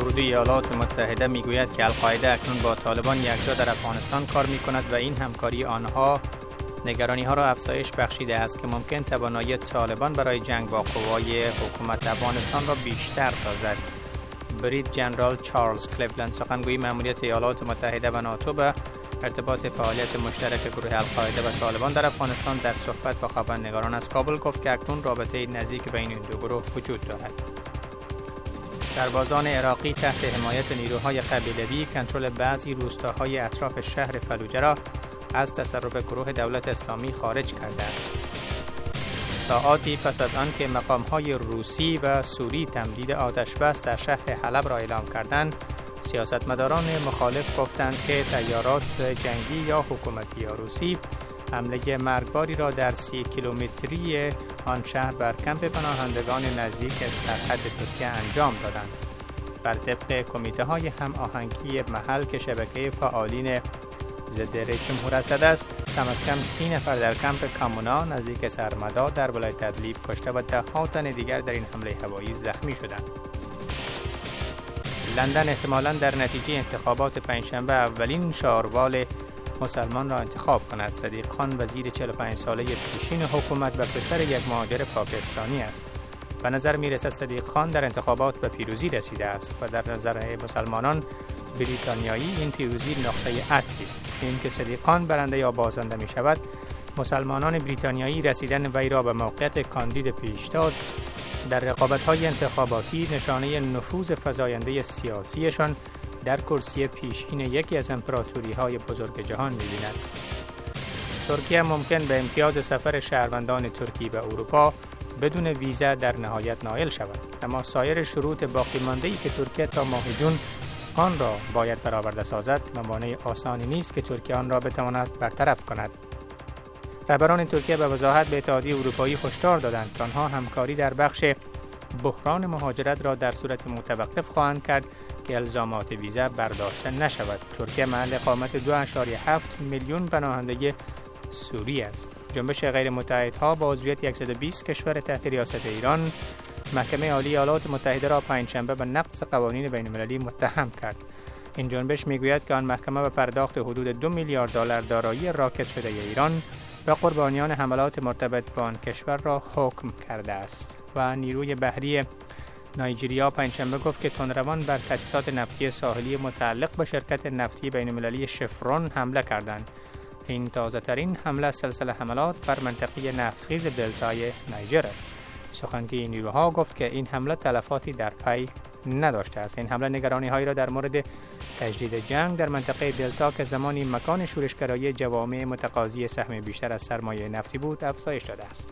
درود ایالات متحده می‌گوید که القاعده اکنون با طالبان یکجا در افغانستان کار می کند و این همکاری آنها نگرانی ها را افزایش بخشیده است که ممکن توانایی طالبان برای جنگ با قوای حکومت افغانستان را بیشتر سازد. برید جنرال چارلز کلیولند سخنگوی مأموریت ایالات متحده و ناتو به ارتباط فعالیت مشترک گروه القاعده و طالبان در افغانستان در صحبت با خبرنگاران از کابل گفت که اکنون رابطه نزدیک بین این دو گروه وجود دارد. سربازان عراقی تحت حمایت نیروهای قبیلوی کنترل بعضی روستاهای اطراف شهر فلوجه را از تصرف گروه دولت اسلامی خارج است. ساعاتی پس از آنکه مقامهای روسی و سوری تمدید آتش بس در شهر حلب را اعلام کردند سیاستمداران مخالف گفتند که تیارات جنگی یا حکومتی یا روسی حمله مرگباری را در سی کیلومتری آن شهر بر کمپ پناهندگان نزدیک سرحد ترکیه انجام دادند. بر طبق کمیته های هم آهنگی محل که شبکه فعالین ضد جمهور اسد است کم از کم سی نفر در کمپ کامونا نزدیک سرمدا در ولایت تدلیب کشته و ده تن دیگر در این حمله هوایی زخمی شدند. لندن احتمالا در نتیجه انتخابات پنجشنبه اولین شاروال مسلمان را انتخاب کند. صدیق خان وزیر 45 ساله پیشین حکومت و پسر یک مهاجر پاکستانی است. به نظر می رسد صدیق خان در انتخابات به پیروزی رسیده است و در نظر مسلمانان بریتانیایی این پیروزی نقطه عطفی است. اینکه صدیق خان برنده یا بازنده می شود مسلمانان بریتانیایی رسیدن وی را به موقعیت کاندید پیشتاز در رقابت های انتخاباتی نشانه نفوذ فزاینده سیاسیشان در کرسی پیشین یکی از امپراتوری های بزرگ جهان می‌بیند. ترکیه ممکن به امتیاز سفر شهروندان ترکی به اروپا بدون ویزا در نهایت نایل شود اما سایر شروط باقی ای که ترکیه تا ماه جون آن را باید برآورده سازد مانع آسانی نیست که ترکیه آن را بتواند برطرف کند رهبران ترکیه به وضاحت به اتحادیه اروپایی هشدار دادند که آنها همکاری در بخش بحران مهاجرت را در صورت متوقف خواهند کرد که الزامات ویزا برداشته نشود. ترکیه محل اقامت 2.7 میلیون پناهنده سوری است. جنبش غیر متحدها با عضویت 120 کشور تحت ریاست ایران محکمه عالی ایالات متحده را پنجشنبه به نقض قوانین بین المللی متهم کرد. این جنبش می‌گوید که آن محکمه به پرداخت حدود دو میلیارد دلار دارایی راکت شده ایران و قربانیان حملات مرتبط با آن کشور را حکم کرده است و نیروی بحری نایجریا پنجشنبه گفت که تندروان بر تأسیسات نفتی ساحلی متعلق به شرکت نفتی بین المللی شفرون حمله کردند. این تازه ترین حمله سلسله حملات بر منطقه نفتخیز دلتای نایجر است. سخنگوی نیروها گفت که این حمله تلفاتی در پی نداشته است. این حمله نگرانی هایی را در مورد تجدید جنگ در منطقه دلتا که زمانی مکان شورشگرایی جوامع متقاضی سهم بیشتر از سرمایه نفتی بود افزایش داده است.